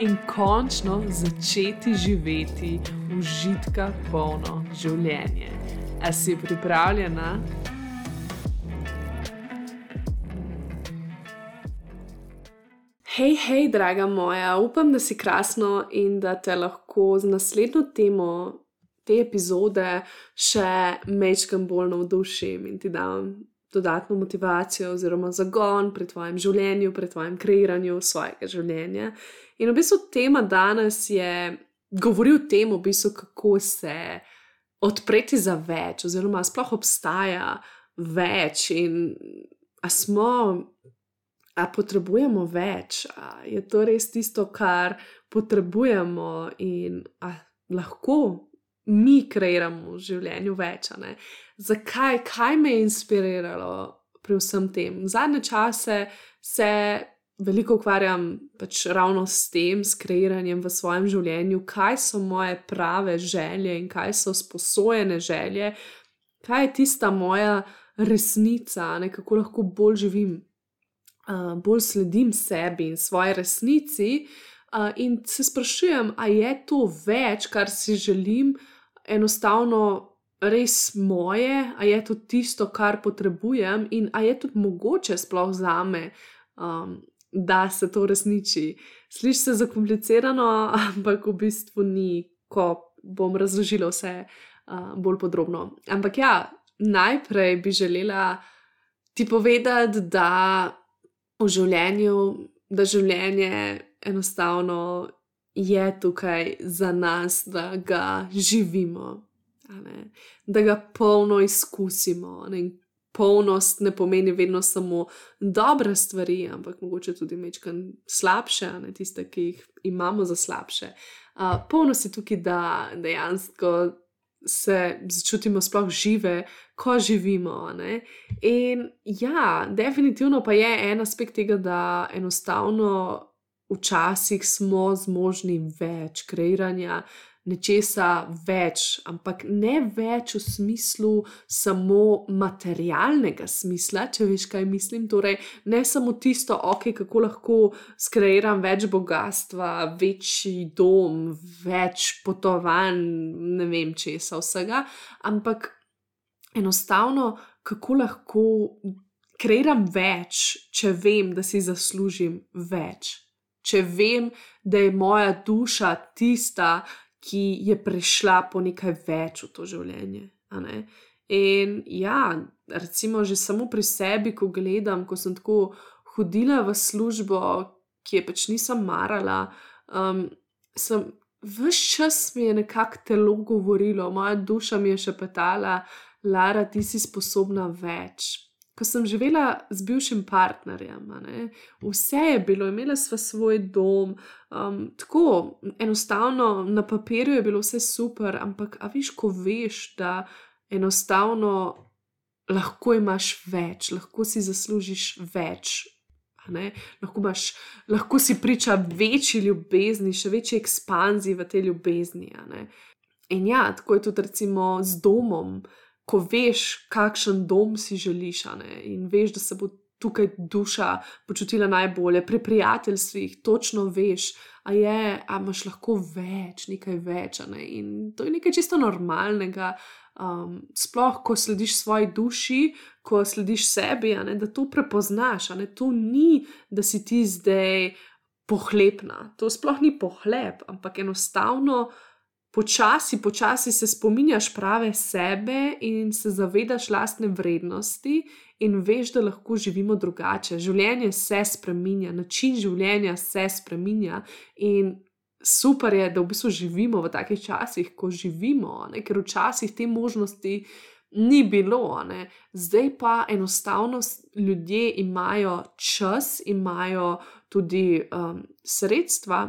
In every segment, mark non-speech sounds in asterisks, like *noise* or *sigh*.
in končno začeti živeti užitka polno življenje. A si pripravljena? Hej, hej, draga moja, upam, da si krasno in da te lahko z naslednjo temo te epizode še mečkam bolj navdušim in ti dam dodatno motivacijo oziroma zagon pri tvojem življenju, pri tvojem kreiranju svojega življenja. In v bistvu tema danes je govoril o tem, v bistvu, kako se odpreti za več, oziroma sploh obstaja več in a smo. A potrebujemo več, a je to res tisto, kar potrebujemo, in a lahko mi kreiramo v življenju več. Zakaj, kaj me je inspiriralo pri vsem tem? Zadnje čase se veliko ukvarjam pač ravno s tem, s kreiranjem v svojem življenju, kaj so moje prave želje in kaj so sposojene želje, kaj je tista moja resnica, ne, kako lahko bolj živim, uh, bolj sledim sebi in svoji resnici. Uh, in se sprašujem, ali je to več, kar si želim, enostavno res moje, ali je to tisto, kar potrebujem, in ali je tudi mogoče sploh za me, um, da se to resniči. Sliši se zakomplicirano, ampak v bistvu ni, ko bom razložila vse uh, bolj podrobno. Ampak ja, najprej bi želela ti povedati, da v življenju, da življenje enostavno je tukaj za nas, da ga živimo, da ga polno izkusimo. Ne? Polnost ne pomeni vedno samo dobre stvari, ampak mogoče tudi nekaj slabše, ne tiste, ki jih imamo za slabše. Uh, polnost je tukaj, da dejansko se začutimo sploh žive, ko živimo. Ne? In ja, definitivno pa je en aspekt tega, da enostavno včasih smo zmožni več kreiranja, nečesa več, ampak ne več v smislu samo materialnega smisla, če veš, kaj mislim. Torej, ne samo tisto, ok, kako lahko skreiram več bogatstva, večji dom, več potovanj, ne vem česa vsega, ampak enostavno, kako lahko. Kreiram več, če vem, da si zaslužim več če vem, da je moja duša tista, ki je prišla po nekaj več v to življenje. In ja, recimo, že samo pri sebi, ko gledam, ko sem tako hodila v službo, ki je pač nisem marala, um, sem. Ves čas mi je nekako telo govorilo, moja duša mi je še petala, Lara, ti si sposobna več, ko sem živela z bivšim partnerjem, vse je bilo, imela sva svoj dom, um, tako enostavno na papirju je bilo vse super, ampak a viš, ko veš, da enostavno lahko imaš več, lahko si zaslužiš več. Lahko, imaš, lahko si priča večji ljubezni, še večji ekspanziji v tej ljubezni. In ja, tako je tudi recimo z domom ko veš, kakšen dom si želiš, in veš, da se bo tukaj duša počutila najbolje, pri prijateljstvih, točno veš, a je, a imaš lahko več, nekaj več. Ne? In to je nekaj čisto normalnega. Um, sploh, ko slediš svoji duši, ko slediš sebi, ne, da to prepoznaš. Ne, to ni, da si ti zdaj pohlepna. To sploh ni pohlep, ampak enostavno počasi, počasi se spominjaš prave sebe in se zavedaš lastne vrednosti, in veš, da lahko živimo drugače. Življenje se spremenja, način življenja se spremenja. In super je, da v bistvu živimo v takih časih, ko živimo, ne? ker včasih te možnosti. Ni bilo, ne? zdaj pa enostavno ljudje imajo čas, imajo tudi um, sredstva,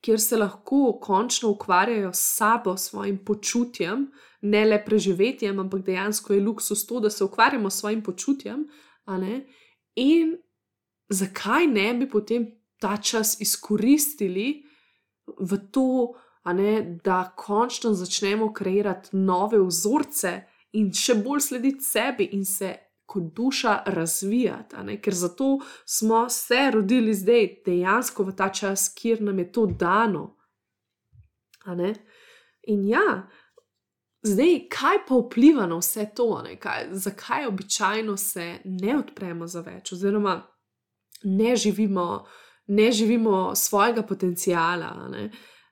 kjer se lahko končno ukvarjajo s sabo, s svojim počutjem, ne le preživetjem, ampak dejansko je luksus to, da se ukvarjamo s svojim počutjem. In zakaj ne bi potem ta čas izkoristili v to, ne, da končno začnemo kreirati nove vzorce in še bolj slediti sebi in se kot duša razvijati, ker zato smo se rodili zdaj, dejansko v ta čas, kjer nam je to dano. In ja, zdaj, kaj pa vpliva na vse to, kaj, zakaj običajno se ne odpremo za več, oziroma ne živimo, ne živimo svojega potencijala.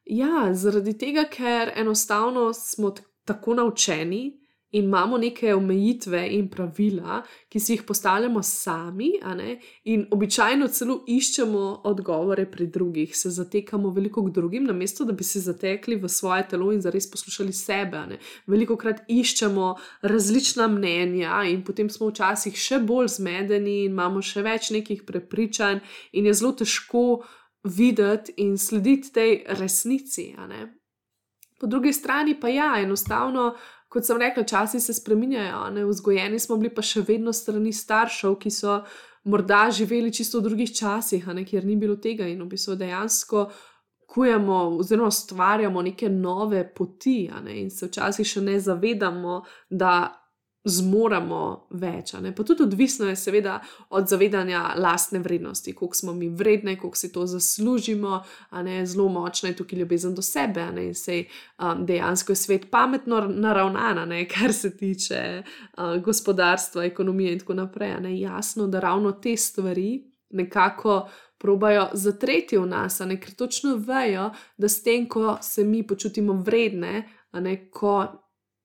Ja, zaradi tega, ker enostavno smo tako naučeni, imamo neke omejitve in pravila, ki si jih postavljamo sami, in običajno celo iščemo odgovore pri drugih, se zatekamo veliko k drugim, namesto da bi se zatekli v svoje telo in zares poslušali sebe. Veliko krat iščemo različna mnenja, in potem smo včasih še bolj zmedeni in imamo še več nekih prepričanj, in je zelo težko videti in slediti tej resnici. Po drugi strani pa ja, enostavno kot sem rekla, časi se spremenjajo, ne? vzgojeni smo bili pa še vedno strani staršev, ki so morda živeli čisto v drugih časih, ne? kjer ni bilo tega in v bistvu dejansko kujemo oziroma ustvarjamo neke nove poti in se včasih še ne zavedamo, da zmoremo več. Pa tudi odvisno je, seveda, od zavedanja lastne vrednosti, koliko smo mi vredni, koliko si to zaslužimo. Zelo močna je tukaj ljubezen do sebe in se um, dejansko je svet pametno naravnan, *laughs* kar se tiče uh, gospodarstva, ekonomije in tako naprej. Jasno, da ravno te stvari nekako. Probajo zatreti v nas, ne, ker točno vejo, da s tem, ko se mi počutimo vredne, ne, ko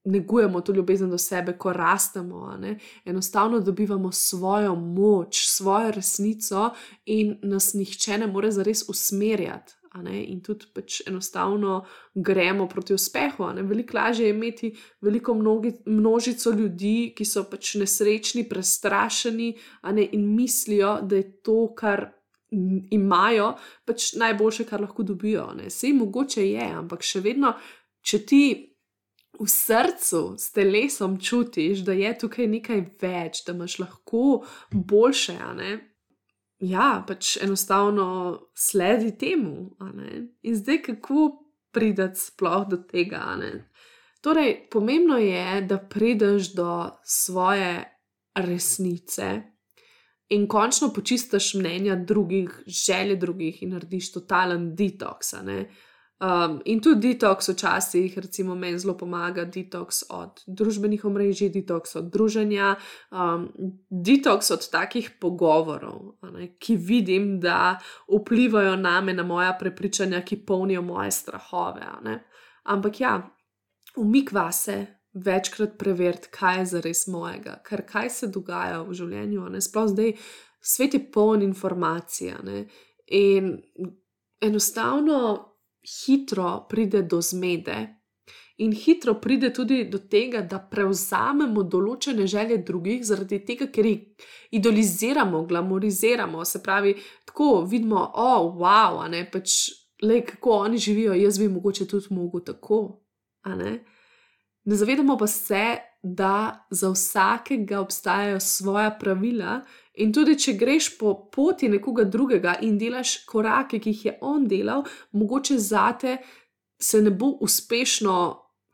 negujemo to ljubezen do sebe, ko rastemo, enostavno dobivamo svojo moč, svojo resnico in nas nihče ne more zares usmerjati. In tudi pač enostavno gremo proti uspehu. Veliko lažje je imeti veliko mnogi, množico ljudi, ki so pač nesrečni, prestrašeni in mislijo, da je to, kar imajo, pač najboljše, kar lahko dobijo. Sej mogoče je, ampak še vedno, če ti v srcu, s telesom čutiš, da je tukaj nekaj več, da imaš lahko boljše. Ja, pač enostavno sledi temu. In zdaj, kako prideti sploh do tega? Torej, pomembno je, da prideš do svoje resnice in končno počistiš mnenja drugih, želje drugih in narediš totalen detoks. Um, in tudi detoks včasih, recimo, meni zelo pomaga, detoks od družbenih omrežij, detoks od druženja, um, detoks od takih pogovorov, ne, ki vidim, da vplivajo na me, na moja prepričanja, ki polnijo moje strahove. Ampak ja, umik vase, večkrat preveriti, kaj je zares mojega, ker kaj se dogaja v življenju. Sploh zdaj, svet je poln informacij. In enostavno hitro pride do zmede. In hitro pride tudi do tega, da prevzamemo določene želje drugih, zaradi tega, ker jih idoliziramo, glamoriziramo. Se pravi, tako vidimo, o, oh, wow, ne, pač, le kako oni živijo, jaz bi mogoče tudi mogel tako. Ne? ne zavedamo pa se, da za vsakega obstajajo svoja pravila, in tudi če greš po poti nekoga drugega in delaš korake, ki jih je on delal, mogoče zate se ne bo uspešno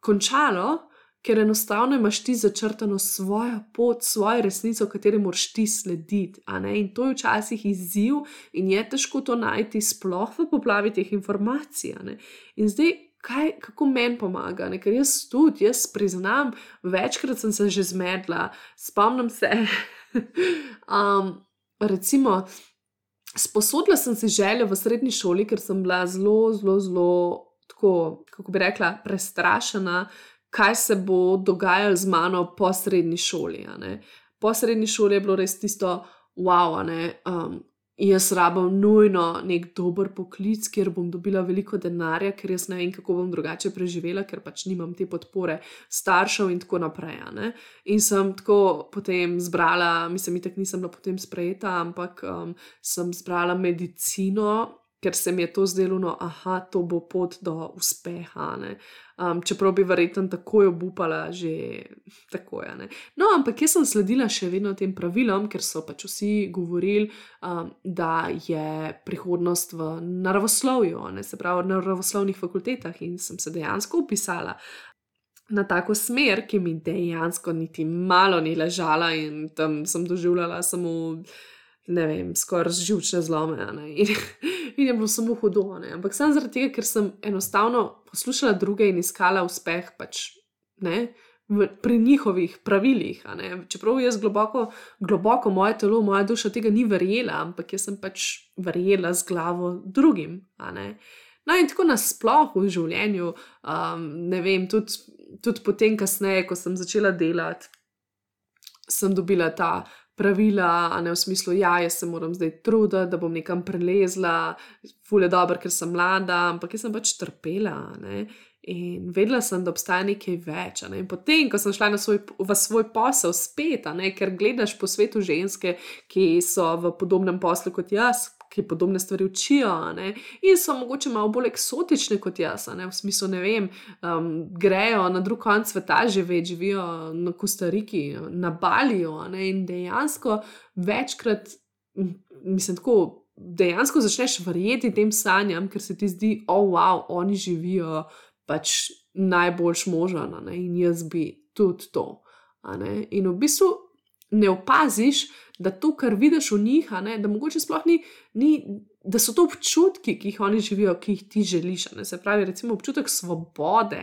končalo, ker enostavno imaš ti začrtano svojo pot, svojo resnico, kateri moraš ti slediti. In to je včasih izziv, in je težko to najti, sploh v poplavi teh informacij. In zdaj kaj, kako meni pomaga, ne? ker jaz tudi, jaz priznam, večkrat sem se že zmedla, spomnim se. *laughs* um, recimo, sposodila sem si željo v srednji šoli, ker sem bila zelo, zelo, zelo, tako, kako bi rekla, prestrašena, kaj se bo dogajalo z mano po srednji šoli. Po srednji šoli je bilo res tisto, wow, ne, um, jaz rabim nujno nek dober poklic, kjer bom dobila veliko denarja, ker jaz ne vem, kako bom drugače preživela, ker pač nimam te podpore staršev in tako naprej. In sem tako potem zbrala, mislim, da nisem bila potem sprejeta, ampak um, sem zbrala medicino. Ker se mi je to zdelo, no, aha, to bo pot do uspeha. Um, čeprav bi verjetno takoj obupala, že tako je. No, ampak jaz sem sledila še vedno tem pravilom, ker so pač vsi govorili, um, da je prihodnost v naravoslovju, ne, se pravi na naravoslovnih fakultetah, in sem se dejansko upisala. Na tako smer, ki mi dejansko niti malo ni ležala, in tam sem doživljala samo ne vem, skoraj živčne zlome. In, *laughs* in je bilo samo hudo. Ne? Ampak samo zaradi tega, ker sem enostavno poslušala druge in iskala uspeh pač, ne, v, pri njihovih pravilih. Čeprav jaz globoko, globoko moje telo, moja duša tega ni verjela, ampak jaz sem pač verjela z glavo drugim. No, in tako nasplošno v življenju, um, ne vem, tudi, tudi potem, kasneje, ko sem začela delati, sem dobila ta pravila, a ne v smislu, ja, se moram zdaj truditi, da bom nekam prelezla, fulje dobro, ker sem mlada, ampak jaz sem pač trpela. Ne? In vedela sem, da obstaja nekaj več. Ne? In potem, ko sem šla svoj, v svoj posel spet, ne? ker gledaš po svetu ženske, ki so v podobnem poslu kot jaz, ki podobne stvari učijo, ne? in so mogoče malo bolj eksotične kot jaz, ne? v smislu, ne vem, um, grejo na drug konec sveta, živijo, živijo na Kostariki, na Baliju in dejansko večkrat, mislim, tako. Dejansko začneš verjeti tem sanjam, ker se ti zdi, da oh, wow, oni živijo pač najboljš možen in jaz bi tudi to. In v bistvu ne opaziš, da to, kar vidiš v njih, ne, da mogoče sploh ni, ni, da so to občutki, ki jih oni živijo, ki jih ti želiš. Se pravi, recimo občutek svobode,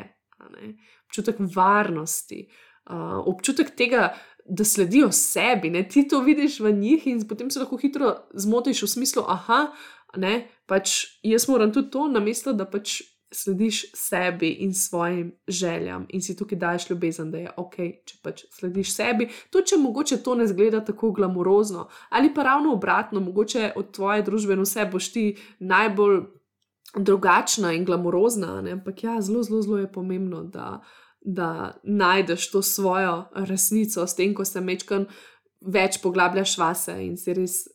ne, občutek varnosti, uh, občutek tega, da sledijo sebi. Ne, ti to vidiš v njih in potem se lahko hitro zmotiš v smislu, ne, pač jaz moram tudi to, namesto da pač slediš sebi in svojim željam in si tukaj daš ljubezen, da je ok, če pač slediš sebi. To, če mogoče to ne zgleda tako glamurozno, ali pa ravno obratno, mogoče od tvoje družbe vse boš ti najbolj drugačna in glamurozna, ne? ampak ja, zelo, zelo, zelo je pomembno, da, da najdeš to svojo resnico, s tem, ko se mečkam več poglabljaš vase in si res.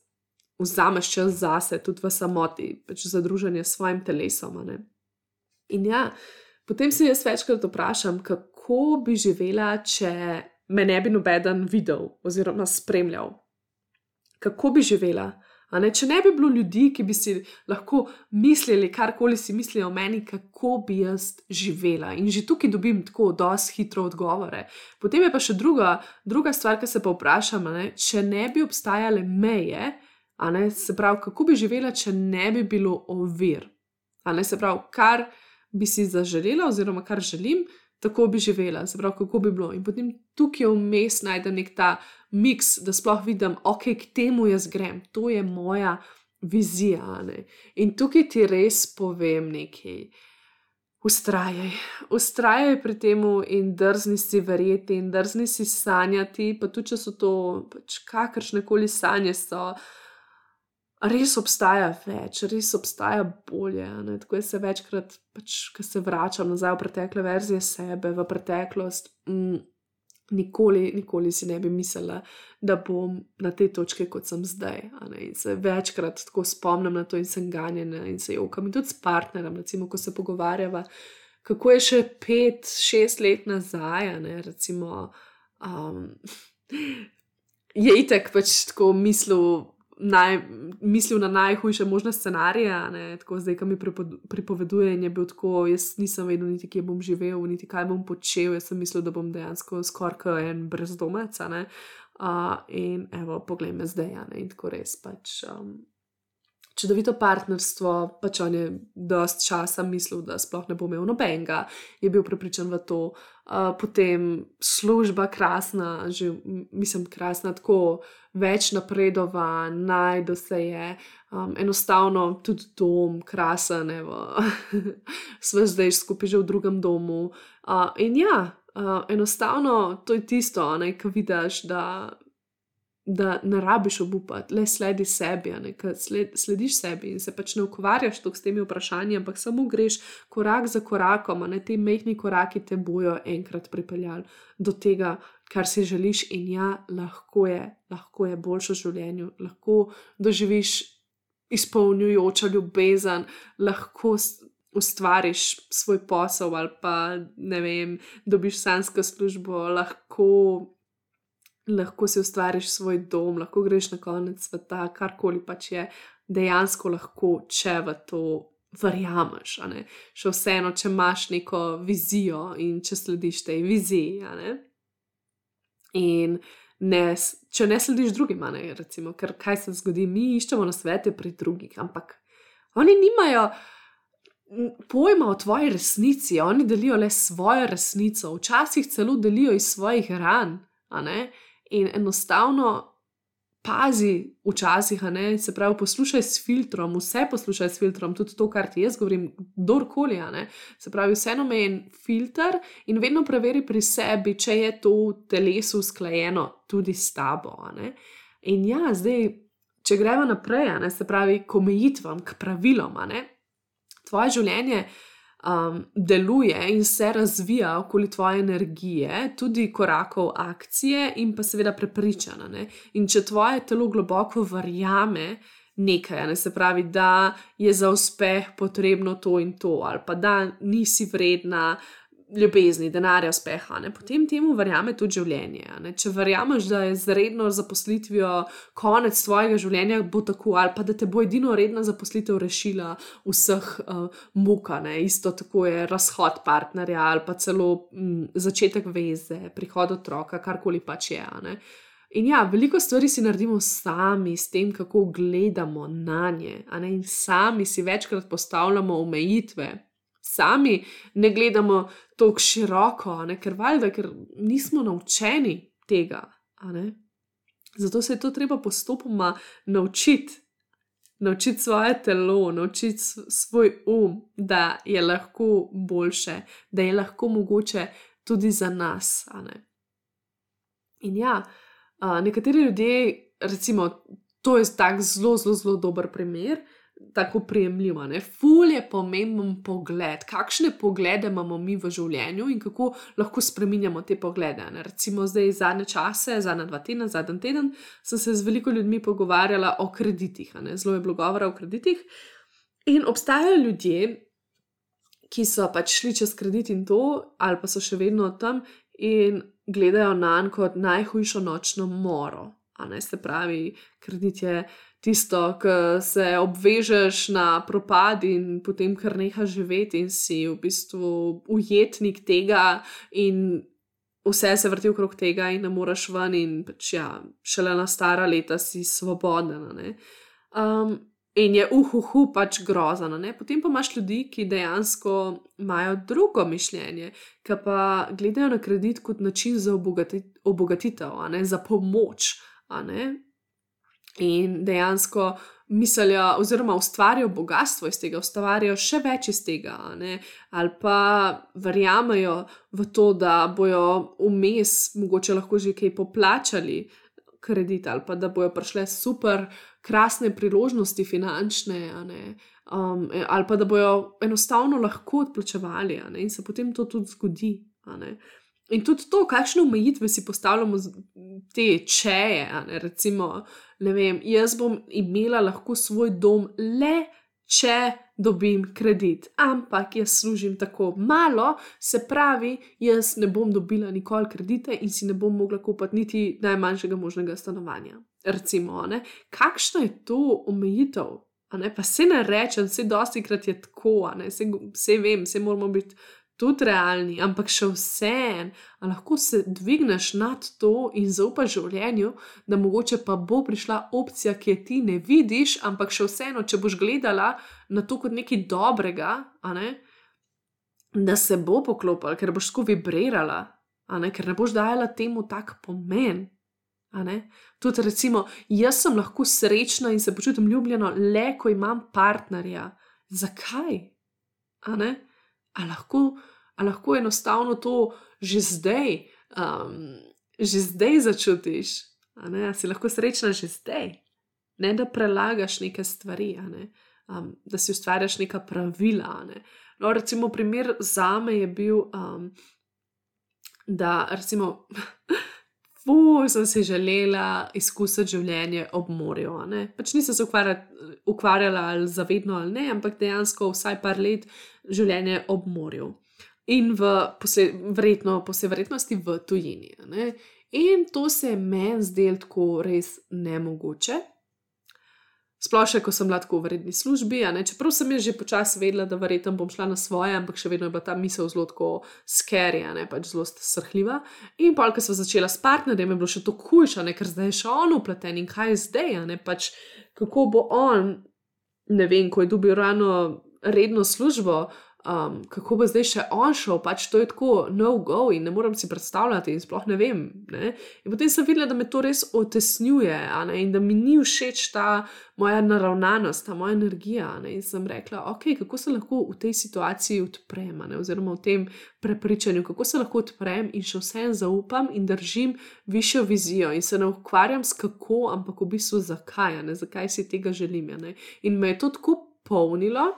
Vzameš čas zase, tudi v samoti, pač za druženje s svojim telesom. In ja, potem se jaz večkrat vprašam, kako bi živela, če me ne bi noben videl oziroma spremljal. Kako bi živela? Ne, če ne bi bilo ljudi, ki bi si lahko mislili, karkoli si mislijo o meni, kako bi jaz živela. In že tukaj dobim tako dosti hitro odgovore. Potem je pa še druga, druga stvar, ki se pa vprašam, ne, če ne bi obstajale meje, ne, se pravi, kako bi živela, če ne bi bilo ovir. Ne, se pravi, kar bi si zaželela, oziroma kar želim, tako bi živela, se pravi, kako bi bilo. In potem tukaj vmes najdem nek ta miks, da sploh vidim, ok, k temu jaz grem, to je moja vizija. Ne? In tukaj ti res povem nekaj. Ustrajaj, ustrajaj pri tem in drzni si verjeti, in drzni si sanjati, pa tudi če so to pač kakršne koli sanje so res obstaja več, res obstaja bolje. Ne? Tako je se večkrat, pač, ko se vračam nazaj v pretekle verzije sebe, v preteklost. Mm, Nikoli, nikoli si ne bi mislila, da bom na tej točki, kot sem zdaj. Se večkrat tako spomnim na to in sem ganjena in se jokam. In tudi s partnerjem, recimo, ko se pogovarjava, kako je še pet, šest let nazaj. Ne, recimo, um, *laughs* je itek pač tako mislil, naj, mislil na najhujše možne scenarije, ne, tako zdaj, ki mi pripoveduje, in je bil tako, jaz nisem vedel, niti kje bom živel, niti kaj bom počel, jaz sem mislil, da bom dejansko skoraj en brezdomec. Uh, in evo, poglej me zdaj, ne, in tako res pač. Um, čudovito partnerstvo, pač on je dost časa mislil, da sploh ne bo imel nobenega, je bil prepričan v to. Uh, potem služba, krasna, že mislim, krasna, tako več napredova, najdo se je, um, enostavno tudi dom, krasen, *laughs* sve zdaj skupaj že v drugem domu. Uh, in ja, uh, enostavno to je tisto, kar vidiš, da da ne rabiš obupati, le sledi sebi, sled, slediš sebi in se pač ne ukvarjaš toliko s temi vprašanji, ampak samo greš korak za korakom, ne ti mehki koraki te bojo enkrat pripeljali do tega, kar si želiš, in ja, lahko je, lahko je boljše v življenju, lahko doživiš izpolnjujoča ljubezen, lahko ustvariš svoj posel ali pa ne vem, dobiš sansko službo, lahko, lahko si ustvariš svoj dom, lahko greš na konec sveta, karkoli pač je, dejansko lahko, če v to verjameš. Še vseeno, če imaš neko vizijo in če slediš tej viziji. In ne, če ne slediš drugim, ne, recimo, ker kaj se zgodi, mi iščemo na svete pri drugih, ampak oni nimajo pojma o tvoji resnici, oni delijo le svojo resnico, včasih celo delijo iz svojih ran. In enostavno pazi, včasih, ne, se pravi, poslušaj s filtrom, vse poslušaj s filtrom, tudi to, kar ti jaz govorim, kdorkoli. Se pravi, vseeno me en filter in vedno preveri pri sebi, če je to v telesu usklajeno tudi s tabo. In ja, zdaj, če gremo naprej, ne, se pravi, k omejitvam, k pravilom, ne, tvoje življenje um, deluje in se razvija okoli tvoje energije, tudi korakov akcije in pa seveda prepričana. Ne? In če tvoje telo globoko verjame nekaj, ne? se pravi, da je za uspeh potrebno to in to, ali pa da nisi vredna, ljubezni, denarja, uspeha, ne? potem temu verjame tudi življenje. Ne? Če verjameš, da je z redno zaposlitvijo konec tvojega življenja, bo tako, ali pa da te bo edino redna zaposlitev rešila vseh uh, muka, ne? isto tako je razhod partnerja ali pa celo m, začetek veze, prihod otroka, karkoli pač je. Ne? In ja, veliko stvari si naredimo sami, s tem, kako gledamo na nje, in sami si večkrat postavljamo omejitve, sami ne gledamo tako široko, ne? ker valjda, ker nismo naučeni tega. Zato se je to treba postopoma naučiti. Naučiti svoje telo, naučiti svoj um, da je lahko boljše, da je lahko mogoče tudi za nas. In ja, nekateri ljudje, recimo, to je tako zelo, zelo, zelo dober primer, tako prijemljiva. Ne? Ful je pomemben pogled, kakšne poglede imamo mi v življenju in kako lahko spremenjamo te poglede. Ne? Recimo zdaj zadnje čase, zadnja dva tedna, zadnji teden, sem se z veliko ljudmi pogovarjala o kreditih, zelo je bilo govora o kreditih. In obstajajo ljudje, ki so pač šli čez kredit in to, ali pa so še vedno tam in gledajo na njo kot najhujšo nočno moro. Se pravi, kredit je tisto, ki se obvežeš na propad in potem kar neha živeti in si v bistvu ujetnik tega in vse se vrti okrog tega in ne moreš ven in pač ja, šele na stara leta si svoboden. Um, in je uhuhu uh, uh, pač grozno. Potem pa imaš ljudi, ki dejansko imajo drugo mišljenje, ki pa gledajo na kredit kot način za obogatitev, za pomoč. In dejansko mislijo, oziroma ustvarijo bogatstvo iz tega, ustvarijo še več iz tega, ali pa verjamejo v to, da bojo vmes mogoče lahko že kaj poplačali kredit, ali pa da bojo prišle super, krasne priložnosti finančne, um, ali pa da bojo enostavno lahko odplačevali in se potem to tudi zgodi. In tudi to, kakšne omejitve si postavljamo, te čeje. Recimo, ne vem, jaz bom imela lahko svoj dom le, če dobim kredit, ampak jaz služim tako malo, se pravi, jaz ne bom dobila nikoli kredite in si ne bom mogla kupiti niti najmanjšega možnega stanovanja. Recimo, ne? kakšna je to omejitev? Pa se ne rečem, vse dosti krat je tako, vse vem, vse moramo biti tudi realni, ampak še vse, lahko se dvigneš nad to in zaupaš življenju, da mogoče pa bo prišla opcija, ki je ti ne vidiš, ampak še vseeno, če boš gledala na to kot nekaj dobrega, ne, da se bo poklopila, ker boš skovi brirala, ker ne boš dajala temu tak pomen. Tudi, recimo, jaz sem lahko srečna in se počutim ljubljena le, ko imam partnerja. Zakaj? Lahko ali lahko enostavno to že zdaj, um, že zdaj začutiš, da si lahko srečna že zdaj, ne da prelagaš neke stvari, ne? um, da si ustvarjaš neka pravila. Ne? No, recimo, primer za me je bil, um, da recimo. *laughs* Fuj, sem si želela izkusiti življenje ob morju. Pač nisem se ukvarjala ali zavedno ali ne, ampak dejansko vsaj par let življenje ob morju. In v vredno, posebnosti v tujini. In to se je meni zdelo tako res nemogoče. Sploh še, ko sem bila tako v vredni službi, čeprav sem že počasi vedela, da verjetno bom šla na svoje, ampak še vedno je bila ta misel zelo skeri, pač zelo srhljiva. In pa, ko sem začela s partnerjem, je bilo še to hujše, ker zdaj je še on upleten in kaj je zdaj, ne pač kako bo on, ne vem, ko je dobil rano redno službo, um, kako bo zdaj še on šel, pač to je tako no-go in ne morem si predstavljati, in sploh ne vem. Ne? In potem sem videla, da me to res otesnjuje in da mi ni všeč ta moja naravnanost, ta moja energija. Ne? In sem rekla, ok, kako se lahko v tej situaciji odprem, ne? oziroma v tem prepričanju, kako se lahko odprem in še vsem zaupam in držim višjo vizijo in se ne ukvarjam s kako, ampak v bistvu zakaj, ne? zakaj si tega želim. In me je to tako polnilo.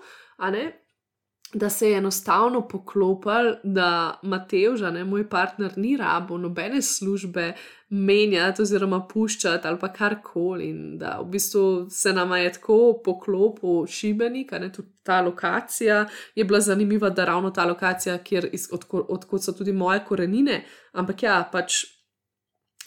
Da se je enostavno poklopil, da Matej, že ne moj partner, ni rabo nobene službe menjati oziroma puščati ali pa karkoli. In da v bistvu se nam je tako poklopil šibenik, je tudi ta lokacija je bila zanimiva, da ravno ta lokacija, kjer odkot od so tudi moje korenine. Ampak ja, pač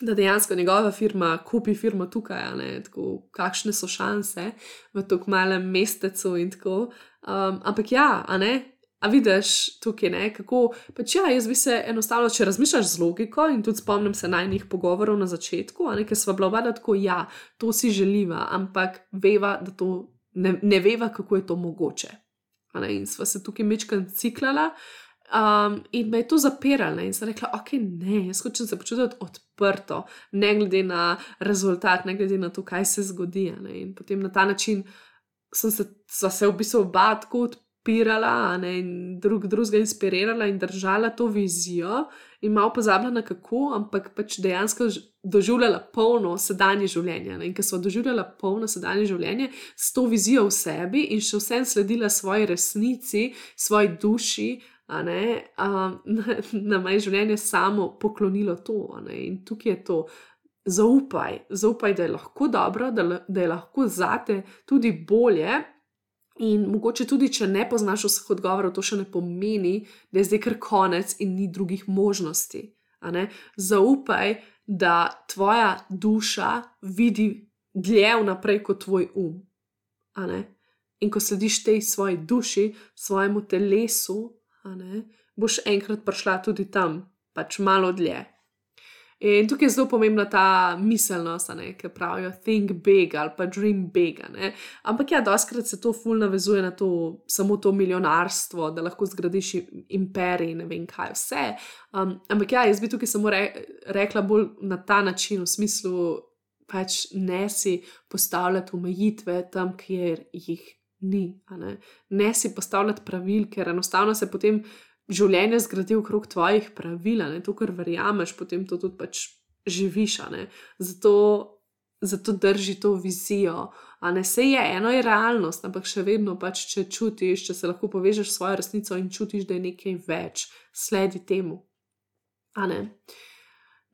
da dejansko njegova firma kupi firmo tukaj, tako, kakšne so šanse v tako malem mestecu in tako. Um, ampak ja, a ne. A vidiš tukaj, ne, kako pač ja, jaz bi se enostavno, če razmišljaš z logiko, in tudi spomnim se najnih pogovorov na začetku, a ne, ker smo bila oba tako, ja, to si želiva, ampak veva, da to ne, ne veva, kako je to mogoče. Ne, in sva se tukaj mečkam ciklala, Um, in me je to zapiralo in sem rekla, ok, ne, jaz hočem se počutiti odprto, ne glede na rezultat, ne glede na to, kaj se zgodi. Ne? In potem na ta način sem se, se v bistvu oba tako odpirala ne? in drug drugega inspirirala in držala to vizijo in malo pozabila na kako, ampak pač dejansko doživljala polno sedanje življenje. Ne? In ker sem doživljala polno sedanje življenje s to vizijo v sebi in še vsem sledila svoji resnici, svoji duši ne, um, *laughs* na moje življenje samo poklonilo to. In tukaj je to, zaupaj, zaupaj, da je lahko dobro, da, da je lahko zate tudi bolje. In mogoče tudi, če ne poznaš vseh odgovorov, to še ne pomeni, da je zdaj kar konec in ni drugih možnosti. Zaupaj, da tvoja duša vidi dlje vnaprej kot tvoj um. In ko slediš tej svoji duši, svojemu telesu, boš enkrat prišla tudi tam, pač malo dlje. In tukaj je zelo pomembna ta miselnost, ki pravijo think big ali pa dream big. Ampak ja, doskrat se to ful navezuje na to, samo to milijonarstvo, da lahko zgradiš imperij, ne vem kaj vse. Um, ampak ja, jaz bi tukaj samo re, rekla bolj na ta način, v smislu, pač ne si postavljati omejitve tam, kjer jih ni. Ne? ne si postavljati pravil, ker enostavno se potem življenje zgradi okrog tvojih pravil, ne to, kar verjameš, potem to tudi pač živiš. Zato, zato drži to vizijo. A ne se je, eno je realnost, ampak še vedno pač, če čutiš, če se lahko povežeš s svojo resnico in čutiš, da je nekaj več, sledi temu.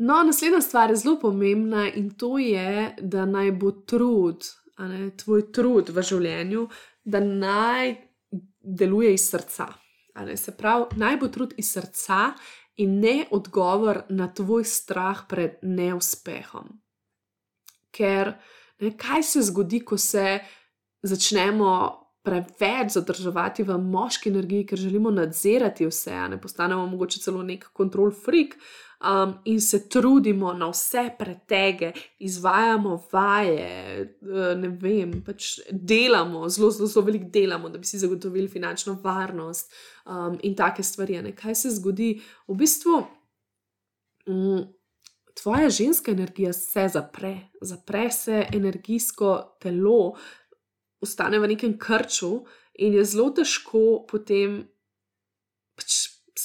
No, naslednja stvar je zelo pomembna in to je, da naj bo trud, ne, tvoj trud v življenju, da naj deluje iz srca. Se pravi, naj bo trud iz srca in ne odgovor na tvoj strah pred neuspehom. Ker ne, kaj se zgodi, ko se začnemo preveč zadrževati v moški energiji, ker želimo nadzirati vse, ne postanemo mogoče celo nek kontrol freak, um, in se trudimo na vse pretege, izvajamo vaje, uh, ne vem, pač delamo, zelo, zelo, zelo veliko delamo, da bi si zagotovili finančno varnost um, in take stvari. Ne? Kaj se zgodi? V bistvu. Um, Tvoja ženska energija se zapre, zapre se energijsko telo, ostane v nekem krču, in je zelo težko potem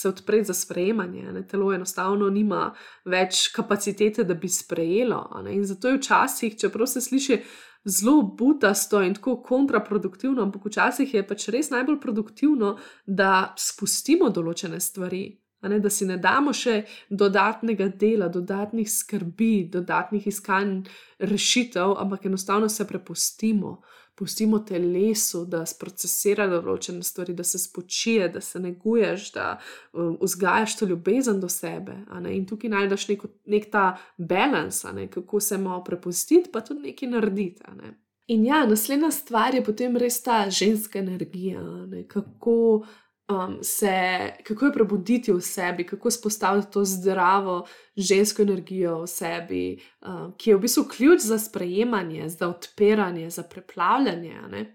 se odpreti za sprejemanje. Ne? Telo enostavno nima več kapacitete, da bi sprejelo. In zato je včasih, čeprav se sliši zelo butasto in tako kontraproduktivno, ampak včasih je pač res najbolj produktivno, da spustimo določene stvari. Ne, da si ne damo še dodatnega dela, dodatnih skrbi, dodatnih iskanj rešitev, ampak enostavno se prepustimo, pustimo telesu, da sprocesira določene stvari, da se spočije, da se neguješ, da um, vzgajaš to ljubezen do sebe. In tukaj najdeš nek, nek ta balans, kako se malo prepustiti, pa tudi nekaj narediti. Ne. In ja, naslednja stvar je potem res ta ženska energija, ne, kako um, se, kako je prebuditi v sebi, kako spostaviti to zdravo žensko energijo v sebi, um, ki je v bistvu ključ za sprejemanje, za odpiranje, za preplavljanje.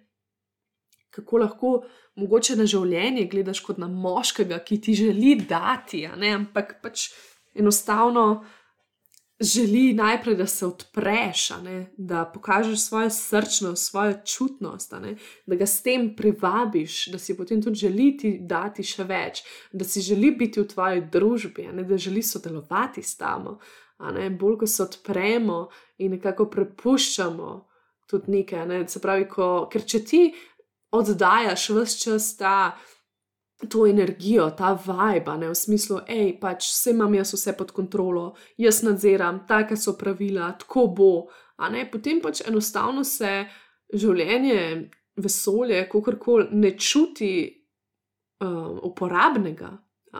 Kako lahko mogoče na življenje gledaš kot na moškega, ki ti želi dati, ampak pač enostavno želi najprej, da se odpreš, da pokažeš svojo srčnost, svojo čutnost, da ga s tem privabiš, da si potem tudi želi ti dati še več, da si želi biti v tvoji družbi, da želi sodelovati s tamo. Bolj ko se odpremo in nekako prepuščamo tudi nekaj. Ne? Se pravi, ko, ker če ti oddajaš vse čas ta to energijo, ta vibe, ne v smislu, hej, pač vse imam jaz vse pod kontrolo, jaz nadziram, take so pravila, tako bo. Ne, potem pač enostavno se življenje, vesolje, kako koli ne čuti um, uporabnega.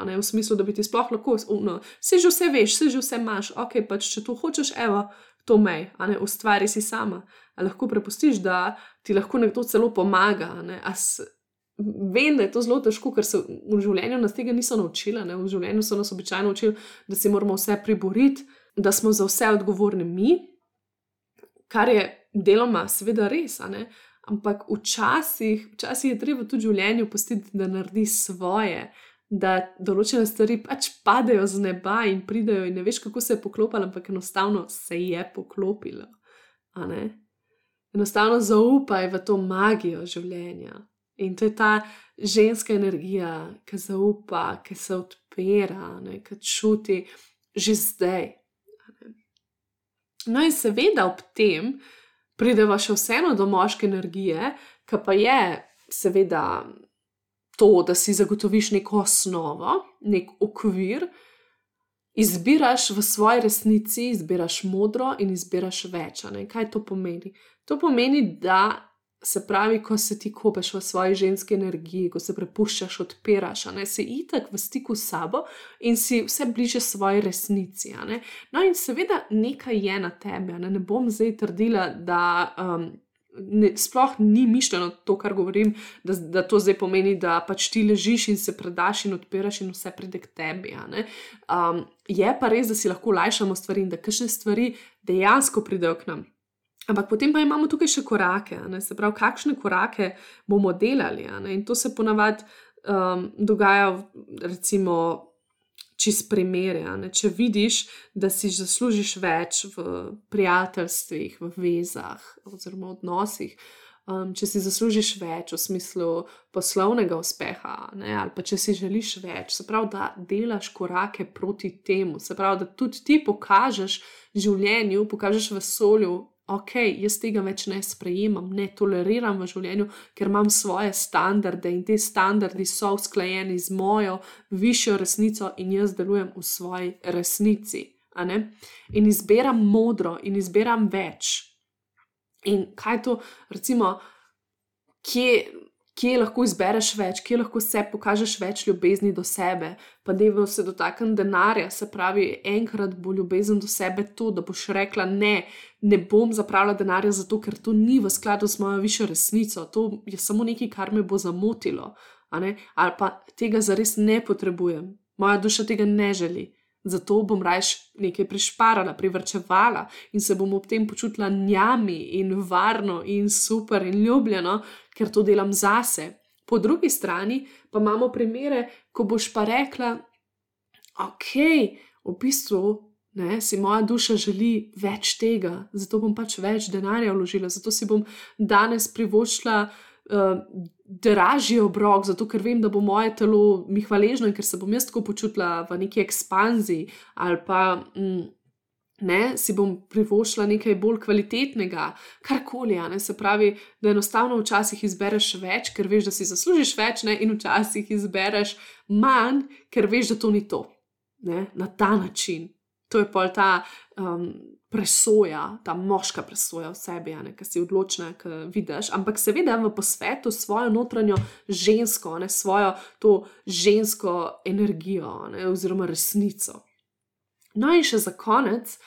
Ne, v smislu, da bi ti sploh lahko, no, vse že vse veš, vse že vse imaš, ok, pač če to hočeš, evo, to mej, a ne ustvari si sama. A lahko prepustiš, da ti lahko nekdo celo pomaga. Ne, Vem, da je to zelo težko, ker se v življenju nas tega niso naučili. Ne? V življenju so nas običajno učili, da si moramo vse priboriti, da smo za vse odgovorni mi, kar je deloma seveda res. Ampak včasih, včasih je treba tudi življenju pustiti, da naredi svoje, da določene stvari pač padejo z neba in pridejo, in ne veš, kako se je poklopilo, ampak enostavno se je poklopilo. Enostavno zaupaj v to magijo življenja. In to je ta ženska energija, ki zaupa, ki se odpira, ki čuti že zdaj. No, in seveda ob tem prideva še vseeno do moške energije, ki pa je seveda to, da si zagotoviš neko osnovo, nek okvir, izbiraš v svoji resnici, izbiraš modro in izbiraš več. Kaj to pomeni? To pomeni, da Se pravi, ko se ti kopeš v svoji ženski energiji, ko se prepuščaš, odpiraš, ne, si itak v stiku s sabo in si vse bliže svoji resnici. No, in seveda nekaj je na tebi. Ne, ne bom zdaj trdila, da um, ne, sploh ni mišljeno to, kar govorim, da, da to zdaj pomeni, da pač ti ležiš in se predaš in odpiraš in vse pride k tebi. Um, je pa res, da si lahko lajšamo stvari in da kakšne stvari dejansko pridejo k nam. Ampak potem pa imamo tukaj še korake, ne? se pravi, kakšne korake bomo delali. In to se ponavadi um, dogaja, recimo, čez primere. Če vidiš, da si zaslužiš več v prijateljstvih, v vezah oziroma odnosih. Um, če si zaslužiš več v smislu poslovnega uspeha, ne, ali pa če si želiš več, se pravi, da delaš korake proti temu, se pravi, da tudi ti pokažeš življenju, pokažeš vesolju, ok, jaz tega več ne sprejemam, ne toleriram v življenju, ker imam svoje standarde in te standardi so usklajeni z mojo višjo resnico in jaz delujem v svoji resnici. In izbiram modro in izbiram več. In kaj to, recimo, kje, kje lahko izbereš več, kje lahko se pokažeš več ljubezni do sebe, pa da je se dotaknjen denarja, se pravi, enkrat bo ljubezen do sebe to, da boš rekla: Ne, ne bom zapravila denarja zato, ker to ni v skladu z mojo višjo resnico, to je samo nekaj, kar me bo zamotilo, ali pa tega zares ne potrebujem, moja duša tega ne želi. Zato bom raje nekaj prišparala, privrčevala in se bom ob tem počutila njami in varno in super in ljubljeno, ker to delam zase. Po drugi strani pa imamo primere, ko boš pa rekla, ok, v bistvu ne, si moja duša želi več tega, zato bom pač več denarja vložila, zato si bom danes privoščila uh, dražji obrok, zato ker vem, da bo moje telo mi hvaležno in ker se bom jaz tako počutila v neki ekspanziji ali pa. Mm, ne, si bom privoščila nekaj bolj kvalitetnega, karkoli. Se pravi, da enostavno včasih izbereš več, ker veš, da si zaslužiš več, ne, in včasih izbereš manj, ker veš, da to ni to. Ne, na ta način. To je pa ta um, presoja, ta moška presoja v sebi, ki si odločna, ki vidiš. Ampak seveda v posvetu svojo notranjo žensko, ne, svojo to žensko energijo ne, oziroma resnico. No, in še za konec,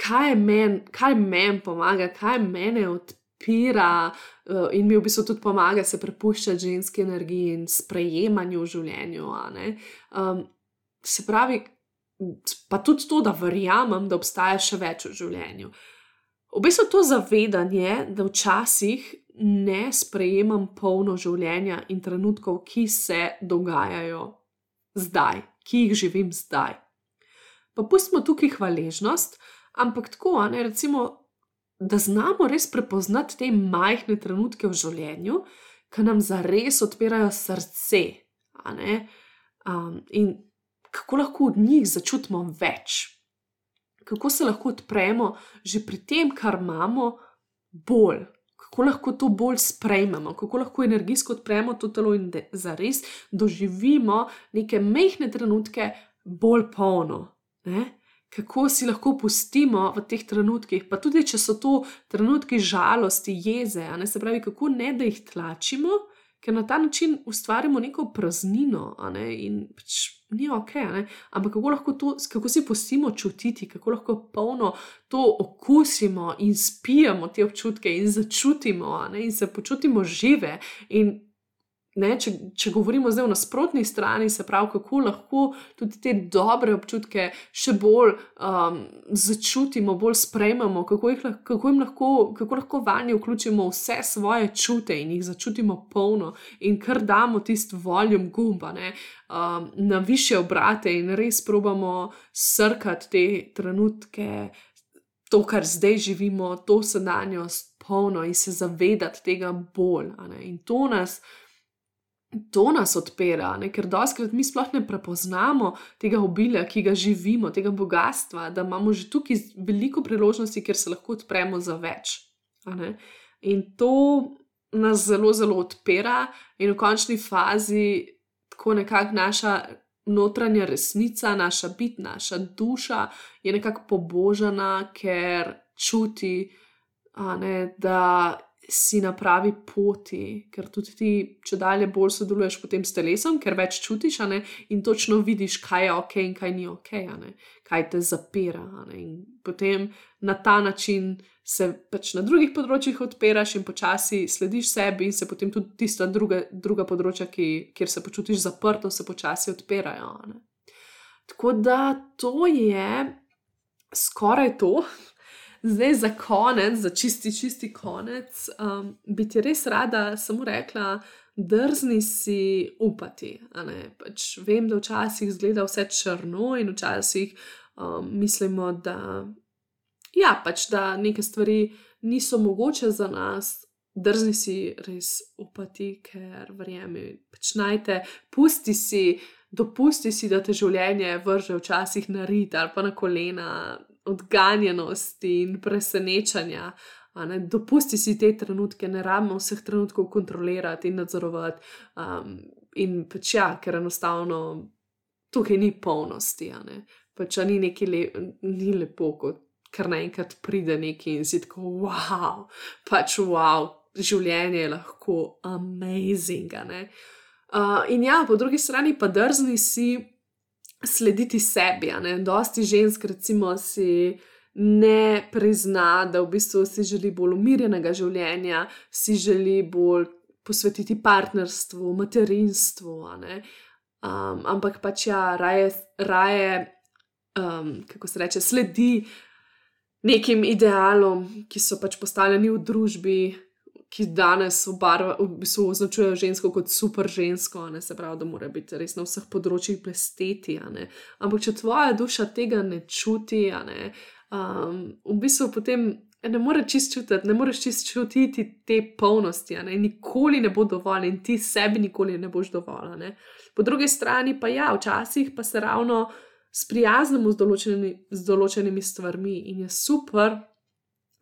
kaj meni men pomaga, kaj mene odpira uh, in mi v bistvu tudi pomaga se prepuščati ženski energiji in sprejemanju v življenju. Um, se pravi, pa tudi to, da verjamem, da obstaja še več v življenju. V bistvu to zavedanje, da včasih ne sprejemam polno življenja in trenutkov, ki se dogajajo zdaj, ki jih živim zdaj pa pustimo tukaj hvaležnost, ampak tako, ne, recimo, da znamo res prepoznati te majhne trenutke v življenju, ki nam zares odpirajo srce. Um, in kako lahko od njih začutimo več, kako se lahko odpremo že pri tem, kar imamo, bolj. Kako lahko to bolj sprejmemo, kako lahko energijsko odpremo to telo in da res doživimo neke mehke trenutke bolj polno, ne? kako si lahko pustimo v teh trenutkih, pa tudi če so to trenutki žalosti, jeze, ne? se pravi, kako ne da jih tlačimo, ker na ta način ustvarjamo neko praznino ne? in pač ni ok, ne? ampak kako lahko to, kako si pustimo čutiti, kako lahko polno to okusimo in spijemo te občutke in začutimo ne? in se počutimo žive. In Ne, če, če govorimo zdaj o nasprotni strani, se pravi, kako lahko tudi te dobre občutke še bolj um, začutimo, bolj sprejmemo, kako, jih, kako, lahko, kako lahko vanje vključimo vse svoje čute in jih začutimo polno, in kar damo tisti voljum gumba ne, um, na više obrate in res probamo srkati te trenutke, to, kar zdaj živimo, to sedanjost polno in se zavedati tega bolj. In to nas to nas odpira, ne? ker doskrat mi sploh ne prepoznamo tega obilja, ki ga živimo, tega bogatstva, da imamo že tukaj veliko priložnosti, kjer se lahko odpremo za več. In to nas zelo, zelo odpira, in v končni fazi tako nekako naša. Notranja resnica, naša bit, naša duša je nekako pobožana, ker čuti, ne, da si na pravi poti, ker tudi ti, če dalje bolj sodeluješ potem s telesom, ker več čutiš ne, in točno vidiš, kaj je ok in kaj ni ok, kaj te zapira. In potem na ta način se pač na drugih področjih odpiraš in počasi slediš sebi, in se potem tudi tista druga, druga področja, ki, kjer se počutiš zaprto, se počasi odpirajo. Ne. Tako da to je skoraj to, Zdaj, za konec, za čisti, čisti konec, um, bi ti res rada samo rekla, drzni si upati. Pač vem, da včasih zgleda vse črno in včasih um, mislimo, da, ja, pač, da neke stvari niso mogoče za nas. Drzni si res upati, ker verjemi, pač najte, pusti si, dopusti si, da te življenje vrže včasih na rit ali pa na kolena, odganjenosti in presenečanja. Dopusti si te trenutke, ne rabimo vseh trenutkov kontrolirati in nadzorovati. Um, in pač ja, ker enostavno tukaj ni polnosti. Pač ni neki le, ni lepo, kot kar naenkrat pride neki in si tako, wow, pač wow, življenje je lahko amazing. Uh, in ja, po drugi strani pa drzni si slediti sebi. Dosti žensk, recimo, si ne prizna, da v bistvu si želi bolj umirjenega življenja, si želi bolj posvetiti partnerstvu, materinstvu. Um, ampak pač ja, raje, raje um, kako se reče, sledi nekim idealom, ki so pač postavljeni v družbi, ki danes obarva, v bistvu označujejo žensko kot super žensko, ne se pravi, da mora biti res na vseh področjih blesteti. Ampak če tvoja duša tega ne čuti, ne, um, v bistvu potem. Ne moreš čist čutiti, ne moreš čist čutiti te polnosti, ne? nikoli ne bo dovolj in ti sebi nikoli ne boš dovolj. Ne? Po drugi strani pa ja, včasih pa se ravno sprijaznimo z, določenimi, z določenimi stvarmi in je super,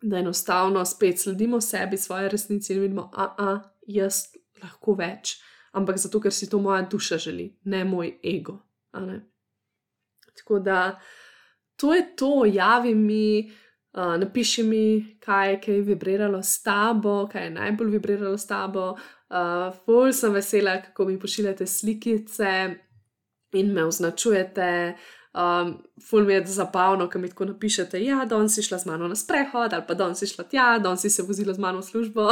da enostavno spet sledimo sebi, svoje resnici in vidimo, a jaz lahko več, ampak zato, ker si to moja duša želi, ne moj ego. Ne? Tako da to je to, javi mi. Uh, napiši mi, kaj je, kaj je vibriralo s tabo, kaj je najbolj vibriralo s tabo. Uh, ful sem vesela, kako mi pošiljate slikice in me označujete. Um, ful mi je zabavno, ko mi tako napišete, da ja, danes si šla z mano na sprehod, ali pa danes si šla tja, danes si se vozila z mano v službo.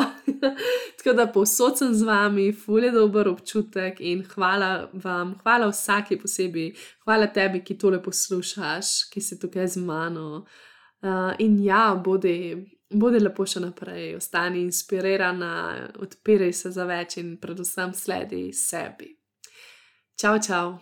*laughs* tako da povsod sem z vami, ful je dober občutek in hvala vam, hvala vsaki posebej, hvala tebi, ki tole poslušaš, ki si tukaj z mano. Uh, in ja, bodi, bodi lepo še naprej, ostani inspirirana, odpiraj se za več in predvsem sledi sebi. Čau, čau!